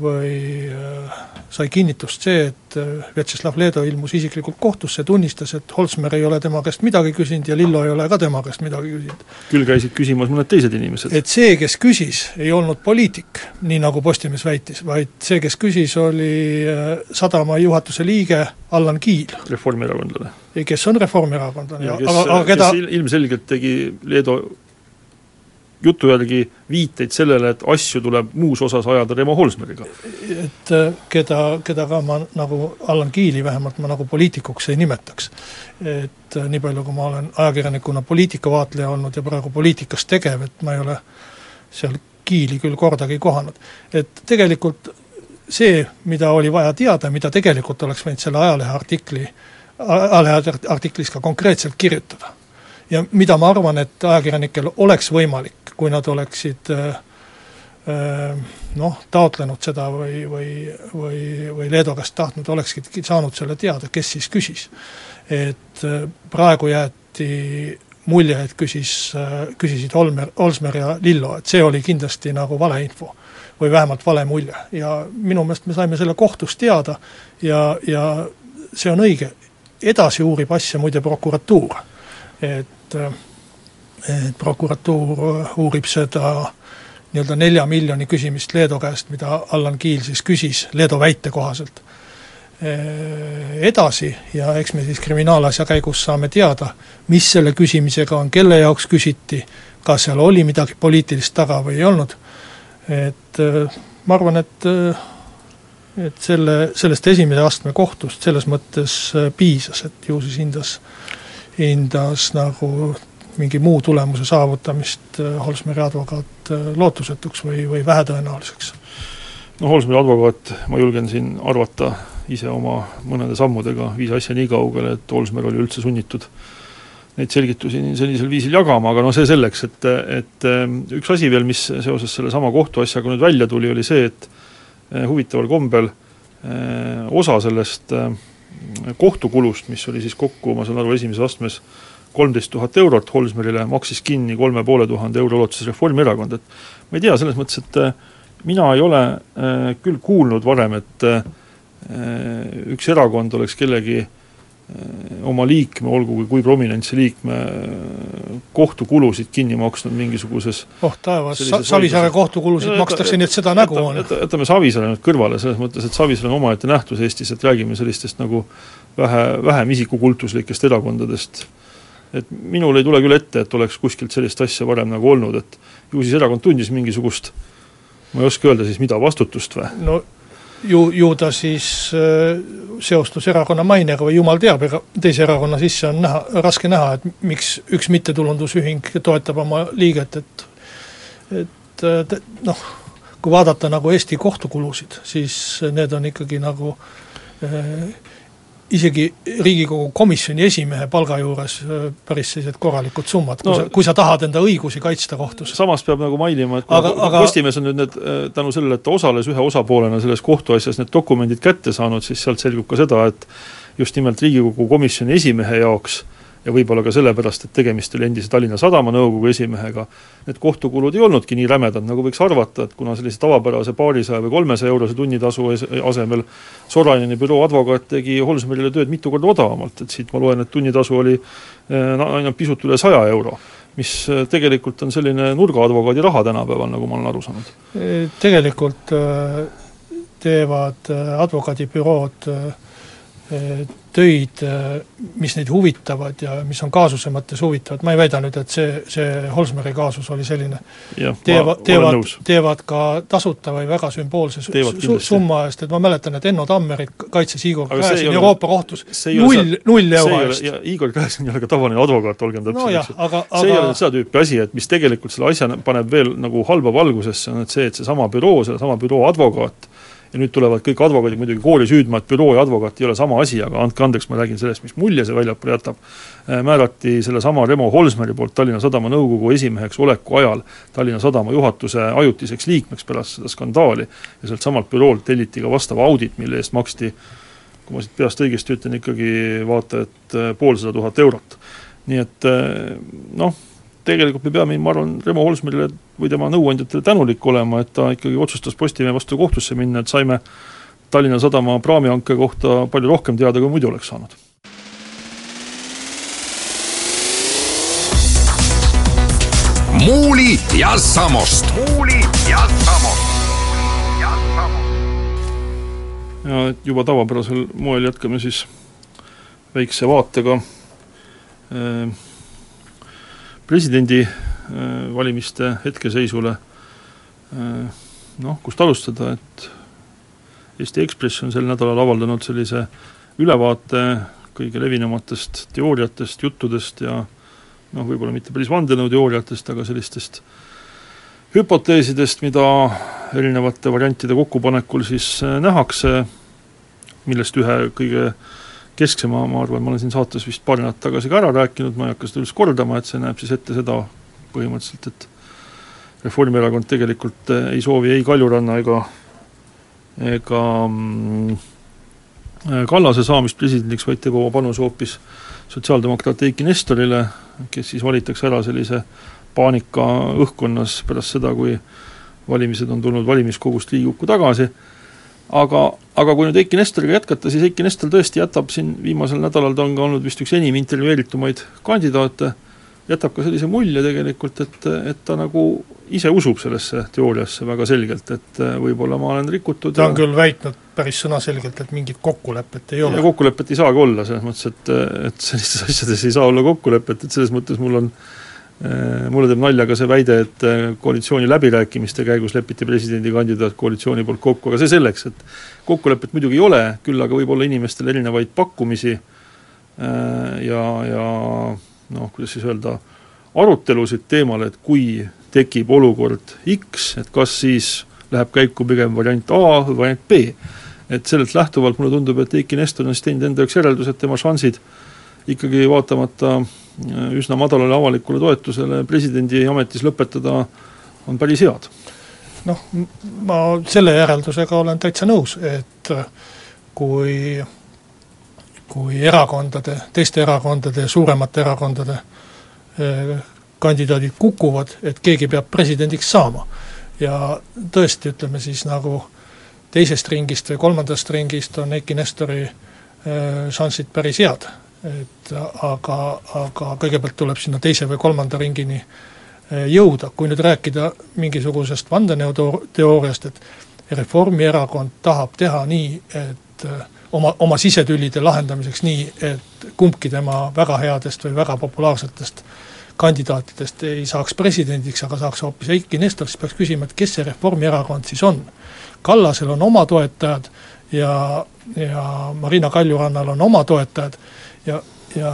või äh, sai kinnitust see, et äh, Vjatšeslav Leedo ilmus isiklikult kohtusse, tunnistas, et Holsmer ei ole tema käest midagi küsinud ja Lillo ei ole ka tema käest midagi küsinud. küll käisid küsimas mõned teised inimesed. et see, kes küsis, ei olnud poliitik, nii nagu Postimees väitis, vaid see, kes küsis, oli äh, sadama juhatuse liige Allan Kiil. reformierakondlane. kes on reformierakondlane aga, aga keda kes ilmselgelt tegi Leedo jutu järgi viiteid sellele, et asju tuleb muus osas ajada Remo Holsmeriga. et äh, keda, keda ka ma nagu, Allan Kiili vähemalt ma nagu poliitikuks ei nimetaks. et äh, nii palju, kui ma olen ajakirjanikuna poliitikavaatleja olnud ja praegu poliitikas tegev, et ma ei ole seal Kiili küll kordagi kohanud. et tegelikult see, mida oli vaja teada, mida tegelikult oleks võinud selle ajalehe artikli, ajalehe artiklis ka konkreetselt kirjutada ja mida ma arvan, et ajakirjanikel oleks võimalik, kui nad oleksid äh, äh, noh, taotlenud seda või, või, või, või Leedo käest tahtnud, olekski saanud selle teada, kes siis küsis. et äh, praegu jäeti mulje, et küsis, küsisid Olmer, Olsmer ja Lillo, et see oli kindlasti nagu valeinfo või vähemalt vale mulje ja minu meelest me saime selle kohtus teada ja, ja see on õige, edasi uurib asja muide prokuratuur. et, et prokuratuur uurib seda nii-öelda nelja miljoni küsimist Leedo käest, mida Allan Kiil siis küsis Leedo väite kohaselt edasi. Ja eks me siis kriminaalasja käigus saame teada, mis selle küsimisega on, kelle jaoks küsiti, kas seal oli midagi poliitilist taga või ei olnud, et ma arvan, et et selle, sellest esimese astme kohtust selles mõttes piisas, et ju siis hindas, hindas nagu mingi muu tulemuse saavutamist Holsmeri advokaat lootusetuks või, või vähetõenäoliseks. no Holsmeri advokaat, ma julgen siin arvata, ise oma mõnede sammudega viis asja nii kaugele, et Olsmer oli üldse sunnitud neid selgitusi sellisel viisil jagama, aga noh, see selleks, et, et ähm, üks asi veel, mis seoses sellesama kohtuasjaga nüüd välja tuli, oli see, et äh, huvitaval kombel äh, osa sellest äh, kohtukulust, mis oli siis kokku, ma saan aru, esimeses astmes kolmteist tuhat eurot Holsmerile, maksis kinni kolme poole tuhande euro ulatuses Reformierakond, et ma ei tea, selles mõttes, et mina ei ole küll kuulnud varem, et üks erakond oleks kellegi oma liikme, olgugi kui prominentse liikme kohtukulusid kinni maksnud mingisuguses oh taevas, Savisaare kohtukulusid makstakse, nii et seda nägu on. jätame Savisaare nüüd kõrvale, selles mõttes, et Savisaar on omaette nähtus Eestis, et räägime sellistest nagu vähe, vähem isikukultuslikest erakondadest. et minul ei tule küll ette, et oleks kuskilt sellist asja varem nagu olnud, et ju siis erakond tundis mingisugust ma ei oska öelda siis mida, vastutust või? no ju, ju ta siis äh, seostus erakonna mainega või jumal teab, ega teise erakonna sisse on näha, raske näha, et miks üks mittetulundusühing toetab oma liiget, et et äh, noh, kui vaadata nagu Eesti kohtukulusid, siis need on ikkagi nagu äh, isegi Riigikogu komisjoni esimehe palga juures äh, päris sellised korralikud summad, kui no, sa, kui sa tahad enda õigusi kaitsta kohtus. samas peab nagu mainima, et aga, aga Postimees on nüüd need, äh, tänu sellele, et ta osales ühe osapoolena selles kohtuasjas, need dokumendid kätte saanud, siis sealt selgub ka seda, et just nimelt Riigikogu komisjoni esimehe jaoks äh, ja võib-olla ka sellepärast, et tegemist oli endise Tallinna Sadama nõukogu esimehega, need kohtukulud ei olnudki nii rämedad, nagu võiks arvata, et kuna sellise tavapärase paarisaja või kolmesaja eurose tunnitasu asemel Soraineni büroo advokaat tegi Holsmerile tööd mitu korda odavamalt, et siit ma loen, et tunnitasu oli eh, ainult pisut üle saja euro mis eh, tegelikult on selline nurgaadvokaadi raha tänapäeval, nagu ma olen aru saanud. Tegelikult eh, teevad advokaadibürood töid, mis neid huvitavad ja mis on kaasuse mõttes huvitavad, ma ei väida nüüd, et see, see Holsmeri kaasus oli selline. teevad, teevad, teevad ka tasuta või väga sümboolse su summa eest, et ma mäletan, et Enno Tammerit kaitses Igor Gräzin Euroopa kohtus null, null euro eest. ja Igor Gräzin ei ole ka tavaline advokaat, olgem täpsed no, see aga... ei ole seda tüüpi asi, et mis tegelikult selle asja paneb veel nagu halba valgusesse, on et see, et seesama büroo, sellesama büroo advokaat ja nüüd tulevad kõik advokaadid muidugi kooli süüdma, et büroo ja advokaat ei ole sama asi, aga andke andeks, ma räägin sellest, mis mulje see väljapoole jätab, äh, määrati sellesama Remo Holsmeri poolt Tallinna Sadama nõukogu esimeheks oleku ajal Tallinna Sadama juhatuse ajutiseks liikmeks pärast seda skandaali ja sealt samalt büroolt telliti ka vastav audit, mille eest maksti kui ma siit peast õigesti ütlen, ikkagi vaata et äh, poolsada tuhat eurot. nii et äh, noh, tegelikult me peame, ma arvan, Remo Holsmerile või tema nõuandjatele tänulik olema, et ta ikkagi otsustas Postimehe vastu kohtusse minna, et saime Tallinna Sadama praamihanke kohta palju rohkem teada, kui muidu oleks saanud. muuli ja Samost. muuli ja Samost. ja et juba tavapärasel moel jätkame siis väikse vaatega äh, presidendivalimiste äh, hetkeseisule. Äh, noh, kust alustada, et Eesti Ekspress on sel nädalal avaldanud sellise ülevaate kõige levinumatest teooriatest, juttudest ja noh, võib-olla mitte päris vandenõuteooriatest, aga sellistest hüpoteesidest, mida erinevate variantide kokkupanekul siis äh, nähakse, millest ühe kõige keskse, ma, ma arvan, ma olen siin saates vist paar nädalat tagasi ka ära rääkinud, ma ei hakka seda üles kordama, et see näeb siis ette seda põhimõtteliselt, et Reformierakond tegelikult ei soovi ei Kaljuranna ega ega mm, Kallase saamist presidendiks, vaid teeb oma panuse hoopis sotsiaaldemokraat Eiki Nestorile, kes siis valitakse ära sellise paanika õhkkonnas pärast seda, kui valimised on tulnud valimiskogust Riigikokku tagasi, aga, aga kui nüüd Eiki Nestoriga jätkata, siis Eiki Nestor tõesti jätab siin viimasel nädalal, ta on ka olnud vist üks enim intervjueeritumaid kandidaate, jätab ka sellise mulje tegelikult, et, et ta nagu ise usub sellesse teooriasse väga selgelt, et äh, võib-olla ma olen rikutud ta on ja... küll väitnud päris sõnaselgelt, et mingit kokkulepet ei ole. kokkulepet ei saagi olla, selles mõttes, et, et sellistes asjades ei saa olla kokkulepet, et selles mõttes mul on äh, mulle teeb nalja ka see väide, et äh, koalitsiooni läbirääkimiste käigus lepiti presidendikandidaat koalitsiooni poolt kokku, aga see selleks, et kokkulepet muidugi ei ole, küll aga võib olla inimestel erinevaid pakkumisi ja, ja noh, kuidas siis öelda, arutelusid teemal, et kui tekib olukord X, et kas siis läheb käiku pigem variant A või variant B. et sellelt lähtuvalt mulle tundub, et Eiki Nestor on siis teinud enda jaoks järelduse, et tema šansid ikkagi vaatamata äh, üsna madalale avalikule toetusele presidendi ametis lõpetada on päris head. noh, ma selle järeldusega olen täitsa nõus, et kui kui erakondade, teiste erakondade, suuremate erakondade eh, kandidaadid kukuvad, et keegi peab presidendiks saama. ja tõesti, ütleme siis nagu teisest ringist või kolmandast ringist on Eiki Nestori šansid päris head. Et aga, aga kõigepealt tuleb sinna teise või kolmanda ringini eh, jõuda, kui nüüd rääkida mingisugusest vandenõuteooriast, et Reformierakond tahab teha nii, et oma, oma sisetülide lahendamiseks nii, et kumbki tema väga headest või väga populaarsetest kandidaatidest ei saaks presidendiks, aga saaks hoopis Eiki Nestor, siis peaks küsima, et kes see Reformierakond siis on. Kallasel on oma toetajad ja, ja Marina Kaljurannal on oma toetajad ja ja,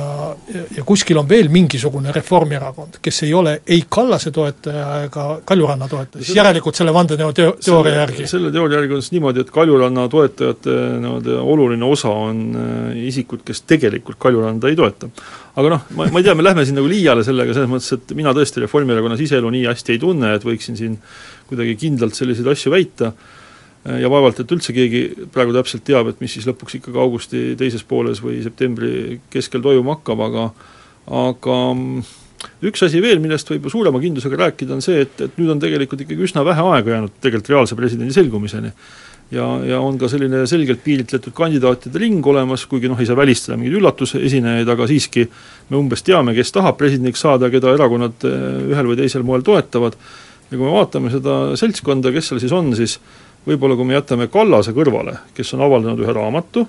ja, ja kuskil on veel mingisugune Reformierakond, kes ei ole ei Kallase toetaja ega Kaljuranna toetaja, siis järelikult selle vandenõu teo-, teooria järgi. selle teooria järgi on siis niimoodi, et Kaljuranna toetajate nii-öelda oluline osa on äh, isikud, kes tegelikult Kaljuranda ei toeta. aga noh, ma, ma ei tea, me lähme siin nagu liiale sellega, selles mõttes, et mina tõesti Reformierakonna siseelu nii hästi ei tunne, et võiksin siin kuidagi kindlalt selliseid asju väita ja vaevalt, et üldse keegi praegu täpselt teab, et mis siis lõpuks ikkagi augusti teises pooles või septembri keskel toimuma hakkab, aga aga mm, üks asi veel, millest võib ju suurema kindlusega rääkida, on see, et, et nüüd on tegelikult ikkagi üsna vähe aega jäänud tegelikult reaalse presidendi selgumiseni. ja, ja on ka selline selgelt piiritletud kandidaatide ring olemas, kuigi noh, ei saa välistada mingeid üllatusesinejaid, aga siiski me umbes teame, kes tahab presidendiks saada, keda erakonnad eh, ühel või teisel moel toetavad, ja kui me vaatame seda seltskonda, kes seal siis on, siis võib-olla kui me jätame Kallase kõrvale, kes on avaldanud ühe raamatu,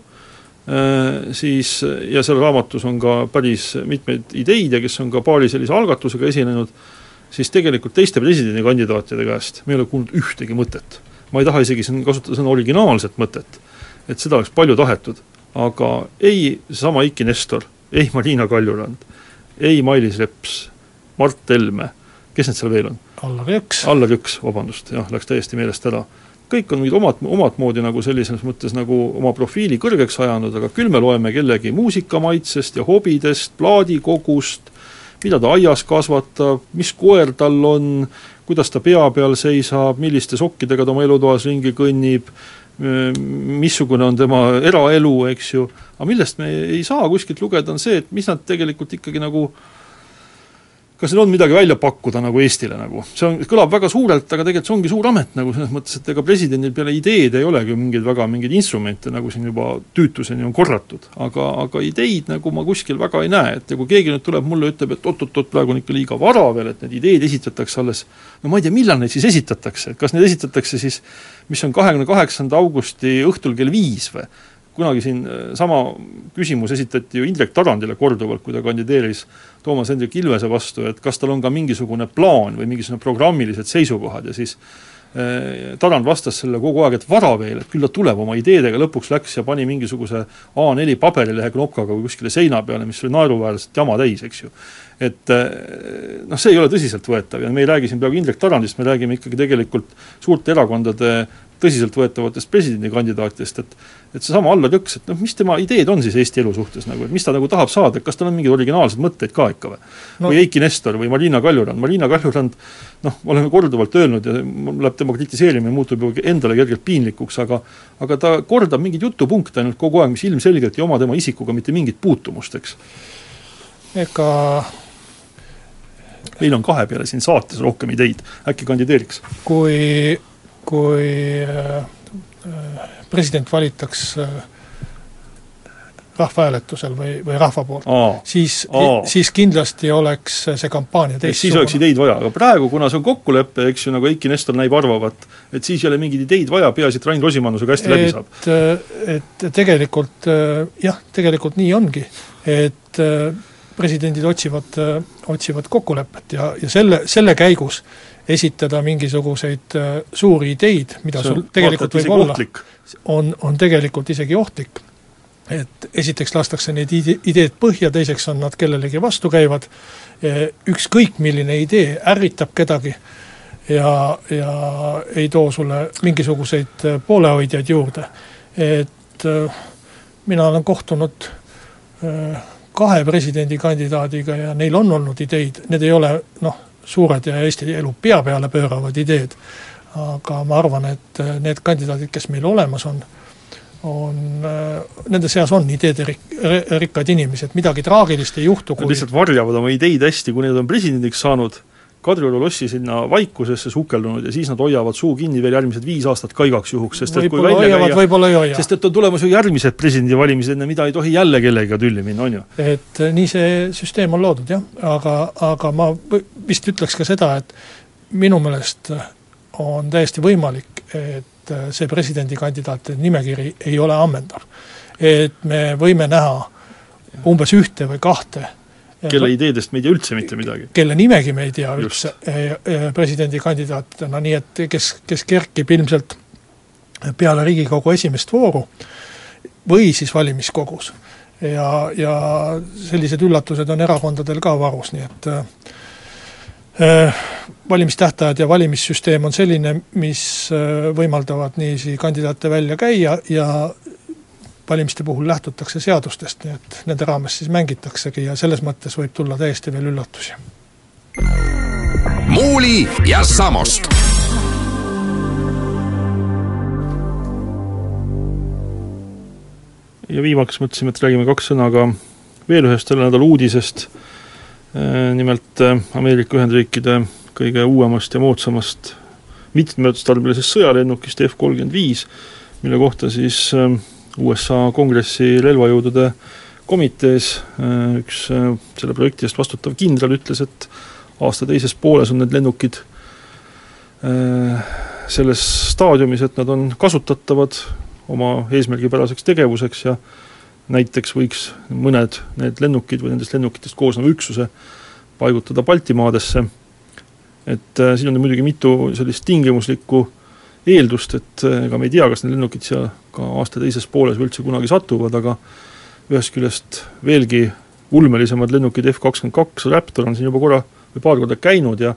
äh, siis, ja seal raamatus on ka päris mitmeid ideid ja kes on ka paari sellise algatusega esinenud, siis tegelikult teiste presidendikandidaatide käest me ei ole kuulnud ühtegi mõtet. ma ei taha isegi siin kasutada sõna originaalset mõtet, et seda oleks palju tahetud, aga ei seesama Eiki Nestor, ei Marina Kaljurand, ei Mailis Reps, Mart Helme, kes need seal veel on? Allar Jõks. Allar Jõks, vabandust, jah, läks täiesti meelest ära kõik on mingid omad, omat moodi nagu sellises mõttes nagu oma profiili kõrgeks ajanud, aga küll me loeme kellegi muusikamaitsest ja hobidest, plaadikogust, mida ta aias kasvatab, mis koer tal on, kuidas ta pea peal seisab, milliste sokkidega ta oma elutoas ringi kõnnib, missugune on tema eraelu, eks ju, aga millest me ei saa kuskilt lugeda, on see, et mis nad tegelikult ikkagi nagu äh, kas neil on midagi välja pakkuda nagu Eestile nagu, see on, kõlab väga suurelt, aga tegelikult see ongi suur amet nagu selles mõttes, et ega presidendil peale ideed ei olegi mingeid väga mingeid instrumente, nagu siin juba tüütuseni on korratud. aga, aga ideid nagu ma kuskil väga ei näe, et ja kui keegi nüüd tuleb mulle, ütleb, et oot-oot-oot, praegu on ikka liiga vara veel, et need ideed esitatakse alles no ma ei tea, millal neid siis esitatakse, et kas need esitatakse siis mis on kahekümne kaheksanda augusti õhtul kell viis või? Kunagi siin äh, sama küsimus esitati ju Indrek Tarandile korduvalt, kui ta kandideeris Toomas Hendrik Ilvese vastu, et kas tal on ka mingisugune plaan või mingisugune programmilised seisukohad ja siis äh, Tarand vastas sellele kogu aeg, et vara veel, et küll ta tuleb oma ideedega, lõpuks läks ja pani mingisuguse A4 paberilehe knopkaga kuskile seina peale, mis oli naeruväärselt jama täis, eks ju. et eh, noh, see ei ole tõsiseltvõetav ja me ei räägi siin praegu Indrek Tarandist, me räägime ikkagi tegelikult suurte erakondade tõsiseltvõetavatest presidendikandidaatidest, et et seesama Allar Jõks, et noh, mis tema ideed on siis Eesti elu suhtes nagu, et mis ta nagu tahab saada, et kas tal on mingeid originaalseid mõtteid ka ikka või no.? või Eiki Nestor või Marina Kaljurand, Marina Kaljurand noh, oleme korduvalt öelnud ja mul läheb tema kritiseerimine, muutub ju endale kergelt piinlikuks, aga aga ta kordab mingeid jutupunkte ainult kogu aeg, mis ilmselgelt ei oma tema isikuga mitte mingit puutumust, eks. ega meil on kahe peale siin saates rohkem ideid, äkki kandideeriks? kui, kui äh, äh president valitakse äh, rahvahääletusel või, või rahva poolt, siis, siis kindlasti oleks see kampaania teistsugune. siis oleks ideid vaja, aga praegu, kuna see on kokkulepe, eks ju, nagu Eiki Nestor näib arvavat, et siis ei ole mingeid ideid vaja, peaasi, et Rain Rosimannusega hästi et, läbi saab. Äh, et tegelikult äh, jah, tegelikult nii ongi, et presidendid otsivad, otsivad kokkulepet ja, ja selle, selle käigus esitada mingisuguseid suuri ideid, mida sul tegelikult võib olla, on, on tegelikult isegi ohtlik. et esiteks lastakse neid ide-, ideed põhja, teiseks on nad kellelegi vastukäivad, ükskõik milline idee ärritab kedagi ja, ja ei too sulle mingisuguseid poolehoidjaid juurde. et mina olen kohtunud kahe presidendikandidaadiga ja neil on olnud ideid, need ei ole noh, suured ja Eesti elu pea peale pööravad ideed. Aga ma arvan, et äh, need kandidaadid, kes meil olemas on, on, äh, nende seas on ideede rik-, rikkad inimesed, midagi traagilist ei juhtu, kui Nad lihtsalt varjavad oma ideid hästi, kui nad on presidendiks saanud, Kadrioru lossi sinna vaikusesse sukeldunud ja siis nad hoiavad suu kinni veel järgmised viis aastat ka igaks juhuks, sest et kui välja hoiavad, võib-olla ei hoia. sest et on tulemas ju järgmised presidendivalimised, enne mida ei tohi jälle kellegagi tülli minna, on ju? et äh, nii see süsteem on loodud jah, aga, aga ma vist ütleks ka seda, et minu meelest on täiesti võimalik, et äh, see presidendikandidaatide nimekiri ei ole ammendav. et me võime näha umbes ühte või kahte kelle ideedest me ei tea üldse mitte midagi. kelle nimegi me ei tea üldse äh, presidendikandidaatidena, nii et kes, kes kerkib ilmselt peale Riigikogu esimest vooru või siis valimiskogus. ja, ja sellised üllatused on erakondadel ka varus, nii et äh, Äh, valimistähtajad ja valimissüsteem on selline, mis võimaldavad niiviisi kandidaate välja käia ja valimiste puhul lähtutakse seadustest, nii et nende raames siis mängitaksegi ja selles mõttes võib tulla täiesti veel üllatusi. muuli ja Samost. ja viimaks mõtlesime, et räägime kaks sõna ka veel ühest selle nädala uudisest Äh, nimelt äh, Ameerika Ühendriikide kõige uuemast ja moodsamast mitmeotstarbelisest sõjalennukist F kolmkümmend viis, mille kohta siis äh, USA kongressi relvajõudude komitees üks selle projekti eest vastutav kindral ütles, et aasta teises pooles on need lennukid selles staadiumis, et nad on kasutatavad oma eesmärgipäraseks tegevuseks ja näiteks võiks mõned need lennukid või nendest lennukitest koosneva üksuse paigutada Baltimaadesse, et äh, siin on muidugi mitu sellist tingimuslikku eeldust, et äh, ega me ei tea, kas need lennukid seal ka aasta teises pooles või üldse kunagi satuvad, aga ühest küljest veelgi ulmelisemad lennukid F kakskümmend kaks Raptor on siin juba korra või paar korda käinud ja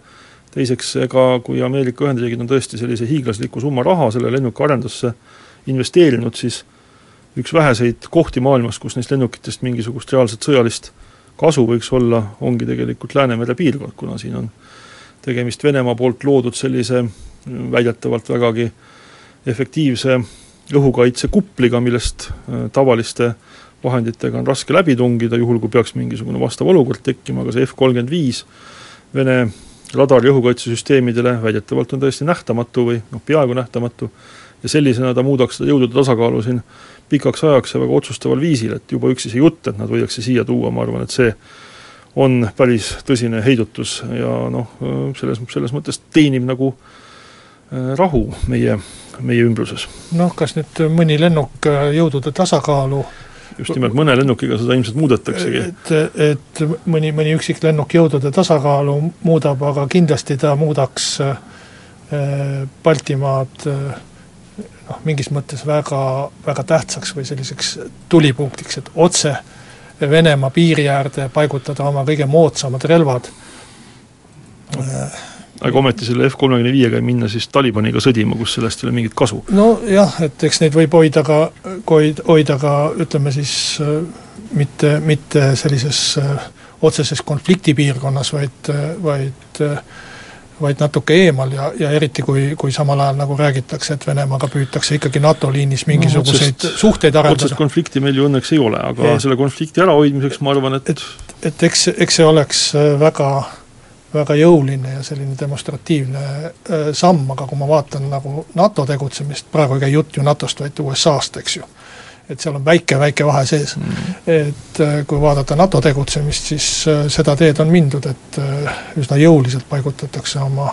teiseks, ega kui Ameerika Ühendriigid on tõesti sellise hiiglasliku summa raha selle lennuki arendusse investeerinud, siis üks väheseid kohti maailmas, kus neist lennukitest mingisugust reaalset sõjalist kasu võiks olla, ongi tegelikult Läänemere piirkond, kuna siin on tegemist Venemaa poolt loodud sellise väidetavalt vägagi efektiivse õhukaitsekupliga, millest äh, tavaliste vahenditega on raske läbi tungida, juhul kui peaks mingisugune vastav olukord tekkima, aga see F kolmkümmend viis Vene radari õhukaitsesüsteemidele väidetavalt on tõesti nähtamatu või noh, peaaegu nähtamatu, ja sellisena ta muudaks seda jõudude tasakaalu siin pikaks ajaks ja väga otsustaval viisil, et juba üksi see jutt, et nad võidakse siia tuua, ma arvan, et see on päris tõsine heidutus ja noh, selles, selles mõttes teenib nagu äh, rahu meie, meie ümbruses. noh, kas nüüd mõni lennuk äh, jõudude tasakaalu just nimelt, mõne lennukiga seda ilmselt muudetaksegi. et, et mõni, mõni üksik lennuk jõudude tasakaalu muudab, aga kindlasti ta muudaks äh, Baltimaad äh, noh, mingis mõttes väga, väga tähtsaks või selliseks tulipunktiks, et otse Venemaa piiri äärde paigutada oma kõige moodsamad relvad aga ometi selle F kolmekümne viiega ei minna siis Talibaniga sõdima, kus sellest ei ole mingit kasu. nojah, et eks neid võib hoida ka, hoid-, hoida ka ütleme siis äh, mitte, mitte sellises äh, otseses konfliktipiirkonnas, vaid, vaid vaid natuke eemal ja, ja eriti kui, kui samal ajal nagu räägitakse, et Venemaaga püütakse ikkagi NATO liinis mingisuguseid no, otsest, suhteid arendada. otsest konflikti meil ju õnneks ei ole, aga et, selle konflikti ärahoidmiseks ma arvan, et et, et eks, eks see oleks väga väga jõuline ja selline demonstratiivne äh, samm, aga kui ma vaatan nagu NATO tegutsemist, praegu ei käi jutt ju NATO-st, vaid USA-st, eks ju. et seal on väike, väike vahe sees mm. -hmm. et äh, kui vaadata NATO tegutsemist, siis äh, seda teed on mindud, et üsna jõuliselt paigutatakse oma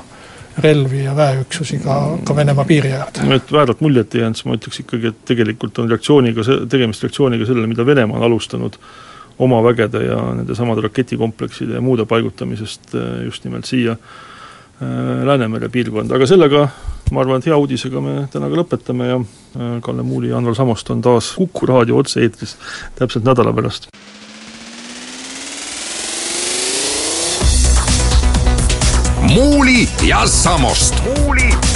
relvi ja väeüksusi ka, ka Venemaa piiri äärde. no et vääralt muljet ei jäänud, siis ma ütleks ikkagi, et tegelikult on reaktsiooniga, tegemist reaktsiooniga sellele, mida Venemaa on alustanud oma vägede ja nendesamade raketikomplekside ja muude paigutamisest äh, just nimelt siia äh, Läänemere piirkonda, aga sellega ma arvan, et hea uudisega me täna ka lõpetame ja äh, Kalle Muuli ja Anvar Samost on taas Kuku raadio otse-eetris täpselt nädala pärast. muuli ja Samost. muuli